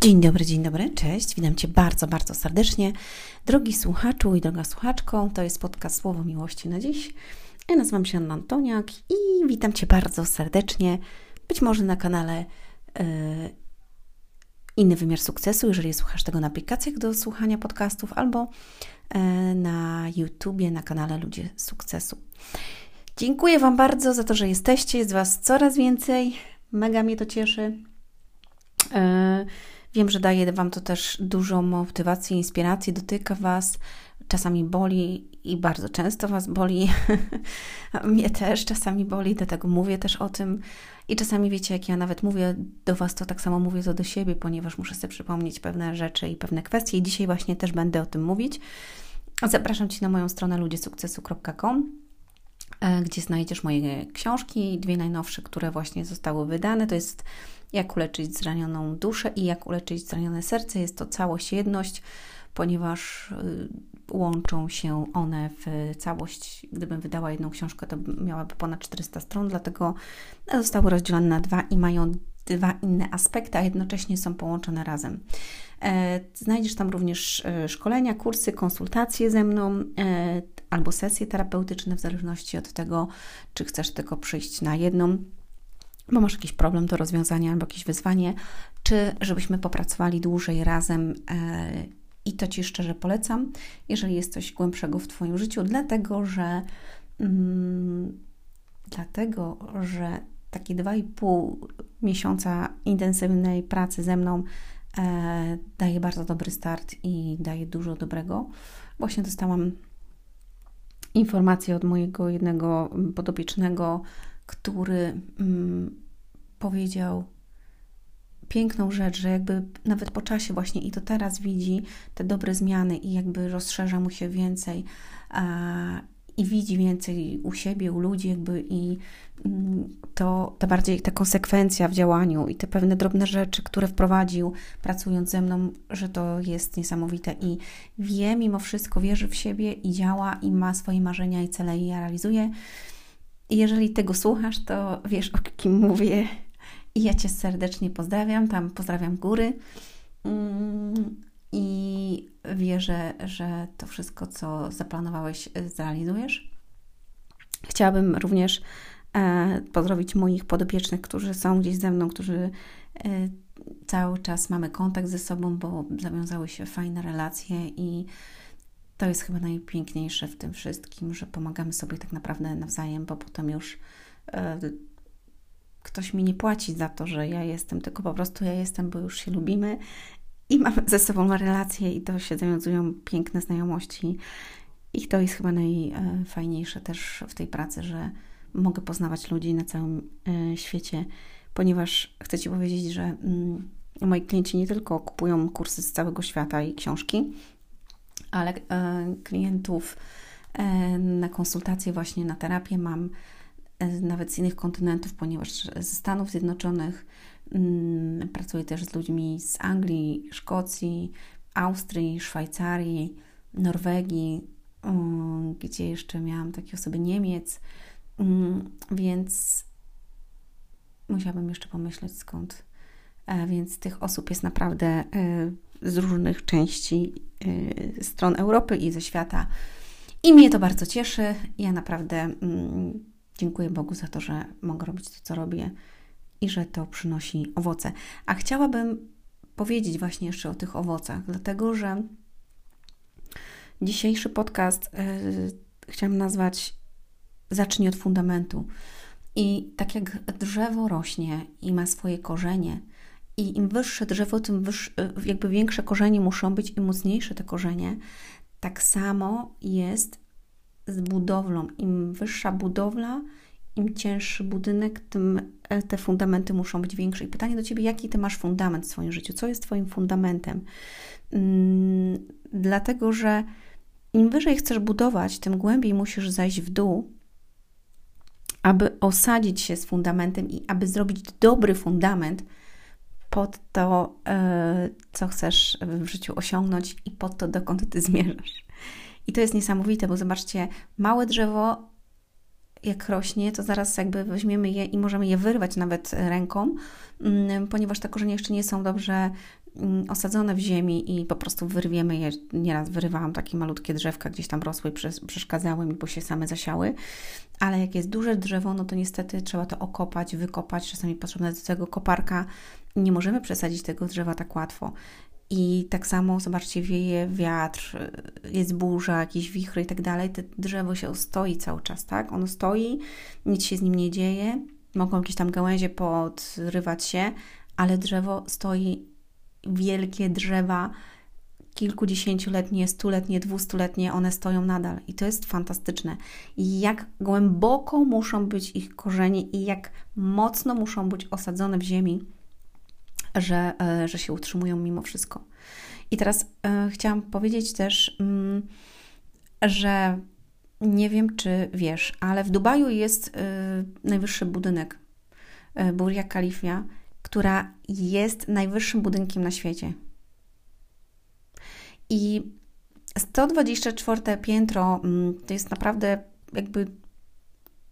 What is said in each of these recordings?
Dzień dobry, dzień dobry, cześć. Witam Cię bardzo, bardzo serdecznie. Drogi słuchaczu i droga słuchaczko, to jest podcast Słowo Miłości na dziś. Ja nazywam się Anna Antoniak i witam Cię bardzo serdecznie. Być może na kanale yy, Inny Wymiar Sukcesu, jeżeli słuchasz tego na aplikacjach do słuchania podcastów, albo yy, na YouTubie, na kanale Ludzie Sukcesu. Dziękuję Wam bardzo za to, że jesteście. Jest Was coraz więcej. Mega mnie to cieszy. Yy, Wiem, że daje Wam to też dużą motywację, inspirację, dotyka Was, czasami boli i bardzo często Was boli. Mnie też czasami boli, dlatego mówię też o tym. I czasami wiecie, jak ja nawet mówię do Was, to tak samo mówię to do siebie, ponieważ muszę sobie przypomnieć pewne rzeczy i pewne kwestie. I dzisiaj właśnie też będę o tym mówić. Zapraszam Cię na moją stronę ludziesukcesu.com gdzie znajdziesz moje książki, dwie najnowsze, które właśnie zostały wydane. To jest jak uleczyć zranioną duszę i jak uleczyć zranione serce. Jest to całość, jedność, ponieważ y, łączą się one w całość. Gdybym wydała jedną książkę, to miałaby ponad 400 stron, dlatego zostały rozdzielone na dwa i mają dwa inne aspekty, a jednocześnie są połączone razem. E, znajdziesz tam również e, szkolenia, kursy, konsultacje ze mną e, albo sesje terapeutyczne, w zależności od tego, czy chcesz tylko przyjść na jedną bo masz jakiś problem do rozwiązania albo jakieś wyzwanie, czy żebyśmy popracowali dłużej razem. E, I to Ci szczerze polecam, jeżeli jest coś głębszego w Twoim życiu, dlatego że, mm, dlatego, że takie 2,5 miesiąca intensywnej pracy ze mną e, daje bardzo dobry start i daje dużo dobrego. Właśnie dostałam informację od mojego jednego podopiecznego, który mm, powiedział piękną rzecz, że jakby nawet po czasie właśnie i to teraz widzi te dobre zmiany i jakby rozszerza mu się więcej a, i widzi więcej u siebie, u ludzi jakby i mm, to, to bardziej ta konsekwencja w działaniu i te pewne drobne rzeczy, które wprowadził pracując ze mną, że to jest niesamowite i wie mimo wszystko, wierzy w siebie i działa i ma swoje marzenia i cele i je realizuje i jeżeli tego słuchasz, to wiesz o kim mówię. I ja Cię serdecznie pozdrawiam. Tam pozdrawiam góry. Mm, I wierzę, że to wszystko, co zaplanowałeś, zrealizujesz. Chciałabym również e, pozdrowić moich podopiecznych, którzy są gdzieś ze mną, którzy e, cały czas mamy kontakt ze sobą, bo zawiązały się fajne relacje i to jest chyba najpiękniejsze w tym wszystkim, że pomagamy sobie tak naprawdę nawzajem, bo potem już e, ktoś mi nie płaci za to, że ja jestem, tylko po prostu ja jestem, bo już się lubimy i mamy ze sobą relacje i to się zawiązują piękne znajomości. I to jest chyba najfajniejsze też w tej pracy, że mogę poznawać ludzi na całym e, świecie, ponieważ chcę Ci powiedzieć, że mm, moi klienci nie tylko kupują kursy z całego świata i książki, ale e, klientów e, na konsultacje, właśnie na terapię mam nawet z innych kontynentów, ponieważ ze Stanów Zjednoczonych pracuję też z ludźmi z Anglii, Szkocji, Austrii, Szwajcarii, Norwegii, mm, gdzie jeszcze miałam takie osoby Niemiec, mm, więc musiałabym jeszcze pomyśleć skąd. Więc tych osób jest naprawdę z różnych części y, stron Europy i ze świata. I mnie to bardzo cieszy. Ja naprawdę mm, dziękuję Bogu za to, że mogę robić to, co robię i że to przynosi owoce. A chciałabym powiedzieć właśnie jeszcze o tych owocach, dlatego że dzisiejszy podcast y, chciałam nazwać Zacznij od fundamentu. I tak jak drzewo rośnie i ma swoje korzenie, i im wyższe drzewo, tym wyższe, jakby większe korzenie muszą być i mocniejsze te korzenie. Tak samo jest z budowlą. Im wyższa budowla, im cięższy budynek, tym e, te fundamenty muszą być większe. I pytanie do Ciebie, jaki Ty masz fundament w swoim życiu? Co jest Twoim fundamentem? Hmm, dlatego, że im wyżej chcesz budować, tym głębiej musisz zajść w dół, aby osadzić się z fundamentem i aby zrobić dobry fundament, pod to, e, co chcesz w życiu osiągnąć i pod to, dokąd ty zmierzasz. I to jest niesamowite, bo zobaczcie, małe drzewo, jak rośnie, to zaraz jakby weźmiemy je i możemy je wyrwać nawet ręką, mm, ponieważ te korzenie jeszcze nie są dobrze mm, osadzone w ziemi i po prostu wyrwiemy je. Nieraz wyrywałam takie malutkie drzewka, gdzieś tam rosły, przeszkadzały mi, bo się same zasiały. Ale jak jest duże drzewo, no to niestety trzeba to okopać, wykopać. Czasami potrzebna do tego koparka. Nie możemy przesadzić tego drzewa tak łatwo. I tak samo, zobaczcie, wieje wiatr, jest burza, jakieś wichry i tak dalej. To drzewo się stoi cały czas, tak? Ono stoi, nic się z nim nie dzieje. Mogą jakieś tam gałęzie podrywać się, ale drzewo stoi, wielkie drzewa, kilkudziesięcioletnie, stuletnie, dwustuletnie, one stoją nadal i to jest fantastyczne. I jak głęboko muszą być ich korzenie i jak mocno muszą być osadzone w ziemi, że, e, że się utrzymują mimo wszystko. I teraz e, chciałam powiedzieć też, mm, że nie wiem, czy wiesz, ale w Dubaju jest e, najwyższy budynek Burja Khalifa, która jest najwyższym budynkiem na świecie. I 124 piętro mm, to jest naprawdę jakby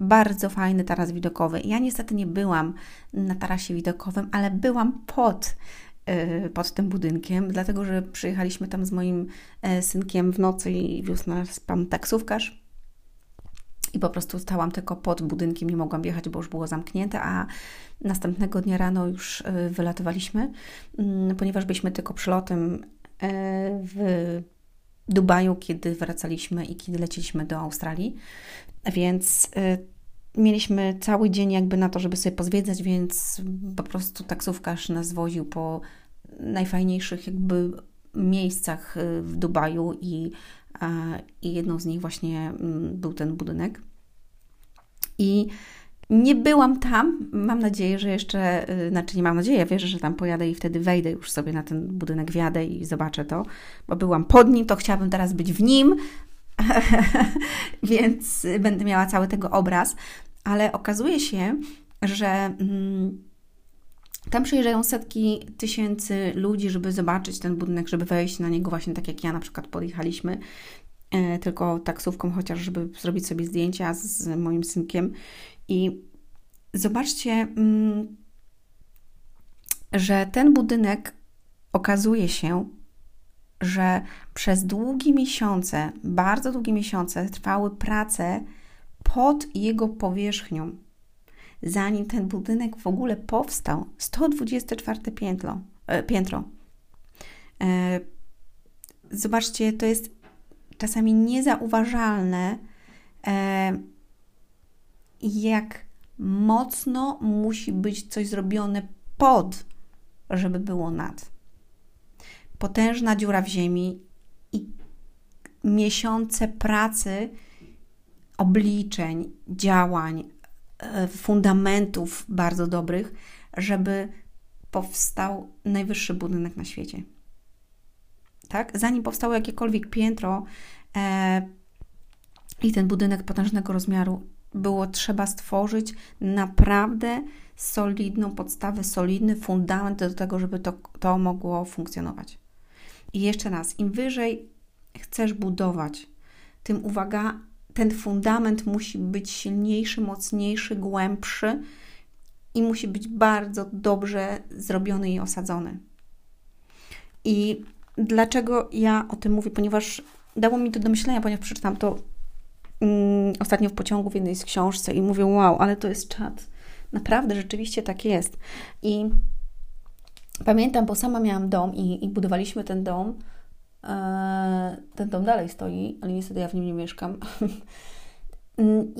bardzo fajny taras widokowy. Ja niestety nie byłam na tarasie widokowym, ale byłam pod, y, pod tym budynkiem, dlatego że przyjechaliśmy tam z moim e, synkiem w nocy i wiózł nas pan taksówkarz. I po prostu stałam tylko pod budynkiem, nie mogłam jechać, bo już było zamknięte, a następnego dnia rano już y, wylatowaliśmy, mm, ponieważ byliśmy tylko przylotem e, w Dubaju, kiedy wracaliśmy i kiedy leciliśmy do Australii. Więc y, mieliśmy cały dzień jakby na to, żeby sobie pozwiedzać, więc po prostu taksówkarz nas woził po najfajniejszych jakby miejscach y, w Dubaju i, i jedną z nich właśnie mm, był ten budynek. I nie byłam tam. Mam nadzieję, że jeszcze, y, znaczy nie mam nadzieję, ja wierzę, że tam pojadę i wtedy wejdę już sobie na ten budynek, wjadę i zobaczę to, bo byłam pod nim, to chciałabym teraz być w nim, więc będę miała cały tego obraz. Ale okazuje się, że mm, tam przyjeżdżają setki tysięcy ludzi, żeby zobaczyć ten budynek, żeby wejść na niego, właśnie tak jak ja na przykład podjechaliśmy, e, tylko taksówką, chociaż żeby zrobić sobie zdjęcia z moim synkiem. I zobaczcie, mm, że ten budynek okazuje się, że przez długie miesiące, bardzo długie miesiące trwały prace pod jego powierzchnią. Zanim ten budynek w ogóle powstał, 124 piętro. E, piętro. E, zobaczcie, to jest czasami niezauważalne, e, jak mocno musi być coś zrobione pod, żeby było nad potężna dziura w ziemi i miesiące pracy, obliczeń, działań, e, fundamentów bardzo dobrych, żeby powstał najwyższy budynek na świecie. Tak? Zanim powstało jakiekolwiek piętro e, i ten budynek potężnego rozmiaru, było trzeba stworzyć naprawdę solidną podstawę, solidny fundament do tego, żeby to, to mogło funkcjonować. I jeszcze raz, im wyżej chcesz budować, tym uwaga, ten fundament musi być silniejszy, mocniejszy, głębszy i musi być bardzo dobrze zrobiony i osadzony. I dlaczego ja o tym mówię? Ponieważ dało mi to do myślenia, ponieważ przeczytam to um, ostatnio w pociągu w jednej z książce i mówię, wow, ale to jest czat. Naprawdę, rzeczywiście tak jest. I Pamiętam, bo sama miałam dom i, i budowaliśmy ten dom. E, ten dom dalej stoi, ale niestety ja w nim nie mieszkam.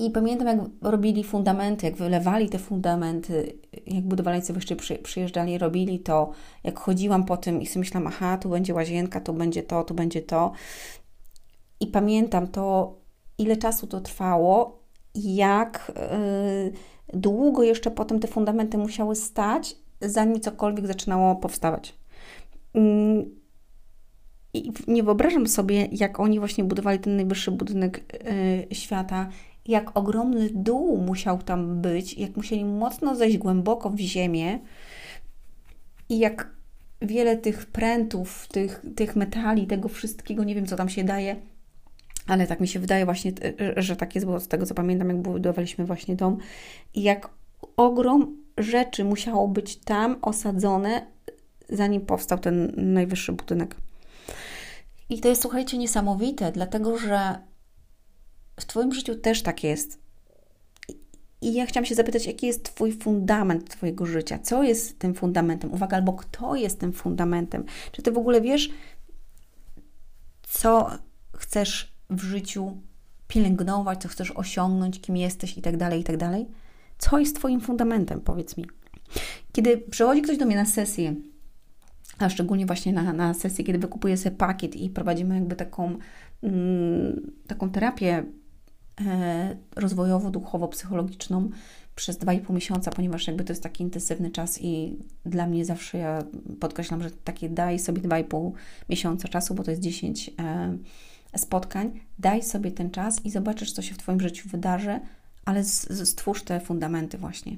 I pamiętam, jak robili fundamenty, jak wylewali te fundamenty, jak budowlańcy jeszcze przyjeżdżali, robili to, jak chodziłam po tym i sobie myślałam, aha, tu będzie łazienka, tu będzie to, tu będzie to. I pamiętam to, ile czasu to trwało, jak yy, długo jeszcze potem te fundamenty musiały stać, zanim cokolwiek zaczynało powstawać. Mm, I nie wyobrażam sobie, jak oni właśnie budowali ten najwyższy budynek y, świata, jak ogromny dół musiał tam być, jak musieli mocno zejść głęboko w ziemię i jak wiele tych prętów, tych, tych metali, tego wszystkiego, nie wiem co tam się daje, ale tak mi się wydaje właśnie, y, że tak jest, bo z tego co pamiętam, jak budowaliśmy właśnie dom i jak ogrom rzeczy musiało być tam osadzone, zanim powstał ten najwyższy budynek. I to jest, słuchajcie, niesamowite, dlatego że w Twoim życiu też tak jest. I ja chciałam się zapytać, jaki jest Twój fundament Twojego życia? Co jest tym fundamentem? Uwaga, albo kto jest tym fundamentem? Czy Ty w ogóle wiesz, co chcesz w życiu pielęgnować, co chcesz osiągnąć, kim jesteś i tak dalej, i tak dalej? Co jest Twoim fundamentem? Powiedz mi. Kiedy przychodzi ktoś do mnie na sesję, a szczególnie właśnie na, na sesję, kiedy wykupuję sobie pakiet i prowadzimy jakby taką, mm, taką terapię e, rozwojowo-duchowo-psychologiczną przez 2,5 miesiąca, ponieważ jakby to jest taki intensywny czas i dla mnie zawsze ja podkreślam, że takie daj sobie 2,5 miesiąca czasu, bo to jest 10 e, spotkań, daj sobie ten czas i zobaczysz, co się w Twoim życiu wydarzy, ale stwórz te fundamenty właśnie.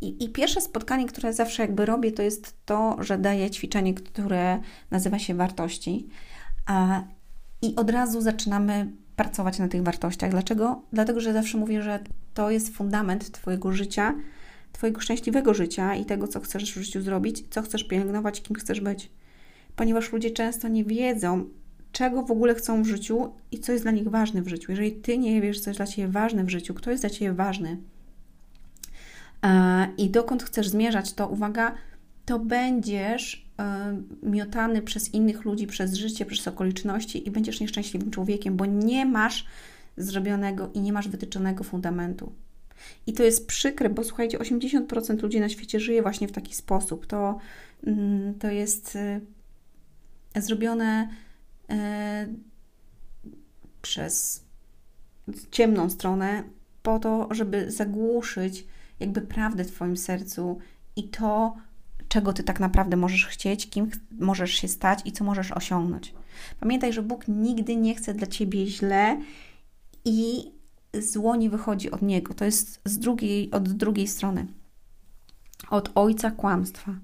I, I, pierwsze spotkanie, które zawsze jakby robię, to jest to, że daję ćwiczenie, które nazywa się wartości. A, I od razu zaczynamy pracować na tych wartościach. Dlaczego? Dlatego, że zawsze mówię, że to jest fundament Twojego życia, Twojego szczęśliwego życia i tego, co chcesz w życiu zrobić, co chcesz pielęgnować, kim chcesz być. Ponieważ ludzie często nie wiedzą, czego w ogóle chcą w życiu i co jest dla nich ważne w życiu. Jeżeli ty nie wiesz, co jest dla ciebie ważne w życiu, kto jest dla ciebie ważny e, i dokąd chcesz zmierzać, to uwaga, to będziesz e, miotany przez innych ludzi, przez życie, przez okoliczności i będziesz nieszczęśliwym człowiekiem, bo nie masz zrobionego i nie masz wytyczonego fundamentu. I to jest przykre, bo słuchajcie, 80% ludzi na świecie żyje właśnie w taki sposób. To, mm, to jest e, zrobione przez ciemną stronę, po to, żeby zagłuszyć jakby prawdę w Twoim sercu i to, czego Ty tak naprawdę możesz chcieć, kim możesz się stać i co możesz osiągnąć. Pamiętaj, że Bóg nigdy nie chce dla Ciebie źle i zło nie wychodzi od Niego. To jest z drugiej, od drugiej strony. Od Ojca kłamstwa.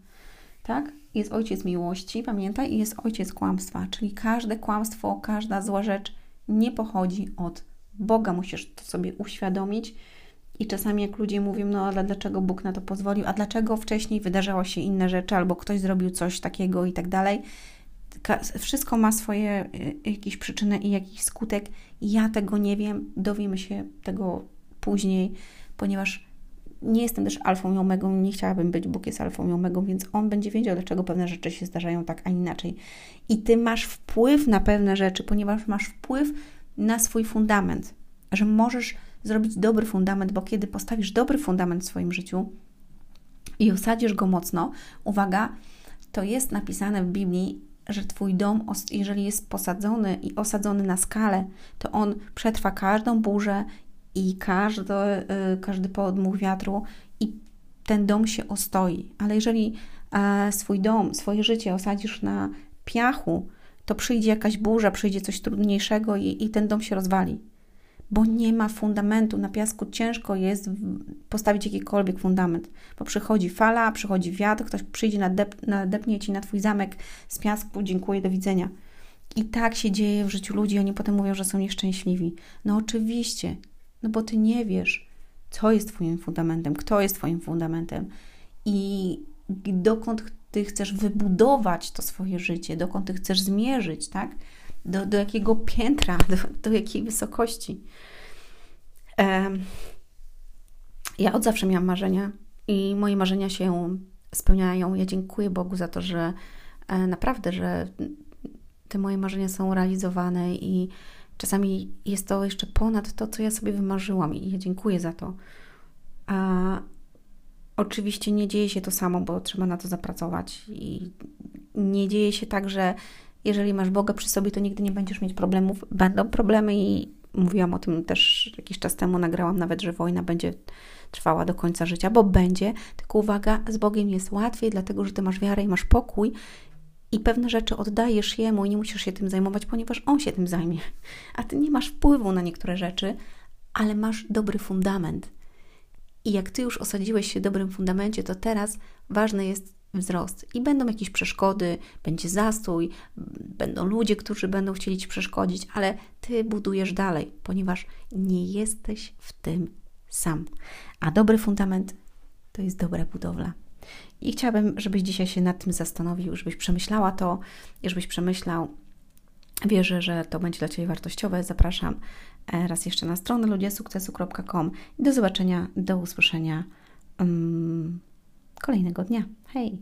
Tak? Jest ojciec miłości, pamiętaj, i jest ojciec kłamstwa, czyli każde kłamstwo, każda zła rzecz nie pochodzi od Boga. Musisz to sobie uświadomić. I czasami jak ludzie mówią, no ale dlaczego Bóg na to pozwolił, a dlaczego wcześniej wydarzało się inne rzeczy, albo ktoś zrobił coś takiego i tak dalej. Wszystko ma swoje y, jakieś przyczyny i jakiś skutek. Ja tego nie wiem, dowiemy się tego później, ponieważ nie jestem też alfą i omegą, nie chciałabym być, Bóg jest alfą i omegą, więc On będzie wiedział, dlaczego pewne rzeczy się zdarzają tak, a inaczej. I Ty masz wpływ na pewne rzeczy, ponieważ masz wpływ na swój fundament, że możesz zrobić dobry fundament, bo kiedy postawisz dobry fundament w swoim życiu i osadzisz go mocno, uwaga, to jest napisane w Biblii, że Twój dom, jeżeli jest posadzony i osadzony na skale, to on przetrwa każdą burzę i każdy, y, każdy podmuch wiatru i ten dom się ostoi. Ale jeżeli e, swój dom, swoje życie osadzisz na piachu, to przyjdzie jakaś burza, przyjdzie coś trudniejszego i, i ten dom się rozwali. Bo nie ma fundamentu. Na piasku ciężko jest postawić jakikolwiek fundament, bo przychodzi fala, przychodzi wiatr, ktoś przyjdzie, nadep, nadepnie ci na twój zamek z piasku, dziękuję, do widzenia. I tak się dzieje w życiu ludzi, oni potem mówią, że są nieszczęśliwi. No oczywiście, no bo ty nie wiesz, co jest Twoim fundamentem, kto jest Twoim fundamentem i dokąd Ty chcesz wybudować to swoje życie, dokąd Ty chcesz zmierzyć, tak? Do, do jakiego piętra, do, do jakiej wysokości. Um, ja od zawsze miałam marzenia i moje marzenia się spełniają. Ja dziękuję Bogu za to, że e, naprawdę, że te moje marzenia są realizowane i Czasami jest to jeszcze ponad to, co ja sobie wymarzyłam i ja dziękuję za to. A oczywiście nie dzieje się to samo, bo trzeba na to zapracować i nie dzieje się tak, że jeżeli masz Boga przy sobie, to nigdy nie będziesz mieć problemów. Będą problemy i mówiłam o tym też jakiś czas temu, nagrałam nawet, że wojna będzie trwała do końca życia, bo będzie, tylko uwaga, z Bogiem jest łatwiej, dlatego że Ty masz wiarę i masz pokój i pewne rzeczy oddajesz Jemu i nie musisz się tym zajmować, ponieważ On się tym zajmie. A Ty nie masz wpływu na niektóre rzeczy, ale masz dobry fundament. I jak Ty już osadziłeś się w dobrym fundamencie, to teraz ważny jest wzrost. I będą jakieś przeszkody, będzie zastój, będą ludzie, którzy będą chcieli Ci przeszkodzić, ale Ty budujesz dalej, ponieważ nie jesteś w tym sam. A dobry fundament to jest dobra budowla. I chciałabym, żebyś dzisiaj się nad tym zastanowił, żebyś przemyślała to żebyś przemyślał. Wierzę, że to będzie dla Ciebie wartościowe. Zapraszam e, raz jeszcze na stronę ludziesukcesu.com i do zobaczenia, do usłyszenia um, kolejnego dnia. Hej!